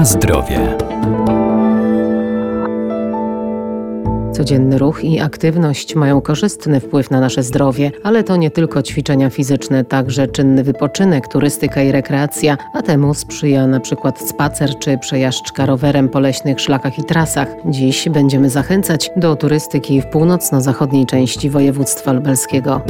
Na zdrowie. Codzienny ruch i aktywność mają korzystny wpływ na nasze zdrowie, ale to nie tylko ćwiczenia fizyczne, także czynny wypoczynek, turystyka i rekreacja, a temu sprzyja na przykład spacer czy przejażdżka rowerem po leśnych szlakach i trasach. Dziś będziemy zachęcać do turystyki w północno-zachodniej części województwa lubelskiego.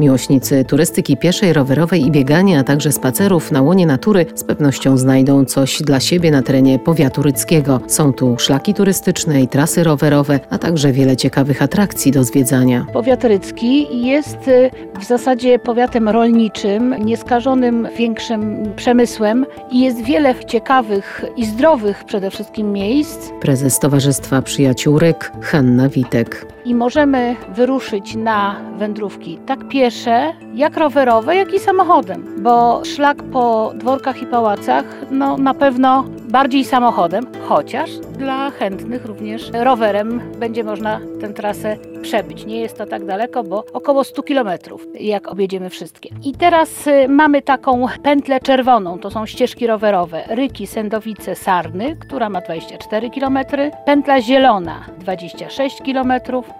Miłośnicy turystyki pieszej, rowerowej i biegania, a także spacerów na łonie natury z pewnością znajdą coś dla siebie na terenie powiatu ryckiego. Są tu szlaki turystyczne i trasy rowerowe, a także wiele ciekawych atrakcji do zwiedzania. Powiat rycki jest y, w zasadzie powiatem rolniczym, nieskażonym większym przemysłem i jest wiele ciekawych i zdrowych przede wszystkim miejsc. Prezes Towarzystwa Przyjaciół Ryk, Hanna Witek. I możemy wyruszyć na wędrówki tak piesze, jak rowerowe, jak i samochodem, bo szlak po dworkach i pałacach, no na pewno bardziej samochodem, chociaż dla chętnych również rowerem będzie można tę trasę przebyć. Nie jest to tak daleko, bo około 100 kilometrów, jak objedziemy wszystkie. I teraz y, mamy taką pętlę czerwoną, to są ścieżki rowerowe. Ryki, Sędowice, Sarny, która ma 24 km. Pętla zielona, 26 km.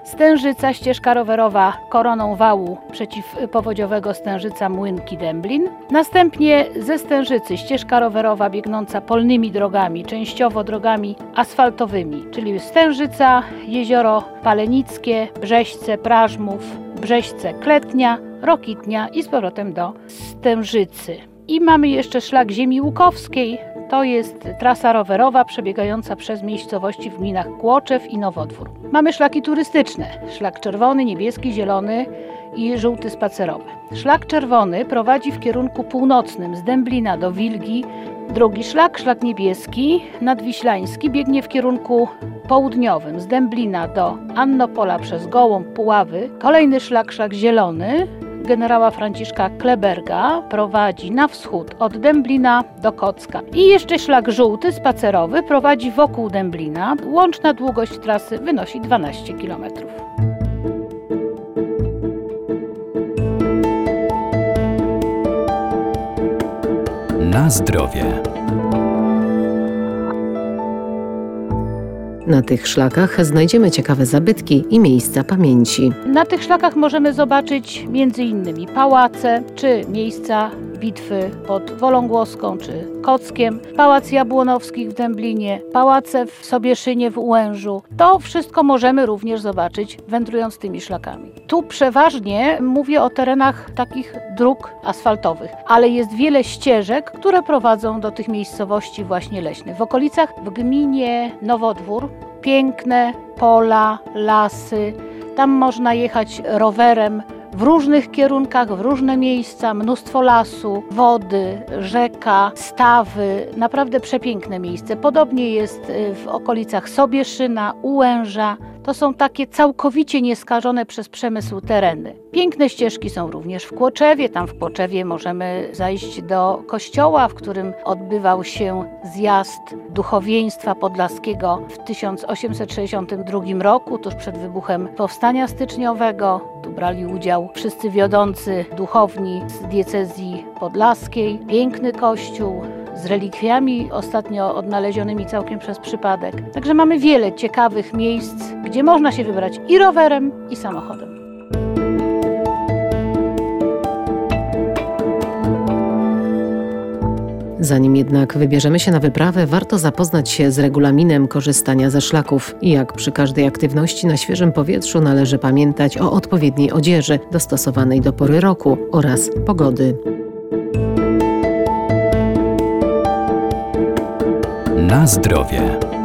Stężyca, ścieżka rowerowa koroną wału przeciwpowodziowego Stężyca Młynki Dęblin. Następnie ze Stężycy ścieżka rowerowa biegnąca polnymi drogami, częściowo drogami asfaltowymi, czyli Stężyca, Jezioro Palenickie, Brzeźce, Prażmów, Brzeźce, Kletnia, Rokitnia i z powrotem do Stężycy. I mamy jeszcze szlak ziemi łukowskiej. To jest trasa rowerowa przebiegająca przez miejscowości w gminach Kłoczew i Nowodwór. Mamy szlaki turystyczne. Szlak czerwony, niebieski, zielony i żółty spacerowy. Szlak czerwony prowadzi w kierunku północnym z Dęblina do Wilgi. Drugi szlak, szlak niebieski, nadwiślański, biegnie w kierunku południowym z Dęblina do Annopola przez Gołąb, Puławy. Kolejny szlak, szlak zielony, generała Franciszka Kleberga prowadzi na wschód od Dęblina do Kocka. I jeszcze szlak żółty spacerowy prowadzi wokół Dęblina. Łączna długość trasy wynosi 12 km. Na zdrowie. Na tych szlakach znajdziemy ciekawe zabytki i miejsca pamięci. Na tych szlakach możemy zobaczyć m.in. pałace czy miejsca bitwy pod Wolągłoską czy Kockiem, Pałac Jabłonowskich w Dęblinie, pałace w Sobieszynie w Ułężu. To wszystko możemy również zobaczyć wędrując tymi szlakami. Tu przeważnie mówię o terenach takich dróg asfaltowych, ale jest wiele ścieżek, które prowadzą do tych miejscowości właśnie leśnych. W okolicach w gminie Nowodwór piękne pola, lasy. Tam można jechać rowerem w różnych kierunkach, w różne miejsca, mnóstwo lasu, wody, rzeka, stawy. Naprawdę przepiękne miejsce. Podobnie jest y, w okolicach Sobieszyna, Ułęża. To są takie całkowicie nieskażone przez przemysł tereny. Piękne ścieżki są również w Kłoczewie. Tam w Kłoczewie możemy zajść do kościoła, w którym odbywał się zjazd duchowieństwa podlaskiego w 1862 roku, tuż przed wybuchem Powstania Styczniowego. Tu brali udział wszyscy wiodący duchowni z diecezji podlaskiej. Piękny kościół, z relikwiami ostatnio odnalezionymi całkiem przez przypadek. Także mamy wiele ciekawych miejsc, gdzie można się wybrać i rowerem, i samochodem. Zanim jednak wybierzemy się na wyprawę, warto zapoznać się z regulaminem korzystania ze szlaków. I jak przy każdej aktywności na świeżym powietrzu należy pamiętać o odpowiedniej odzieży dostosowanej do pory roku oraz pogody. Na zdrowie.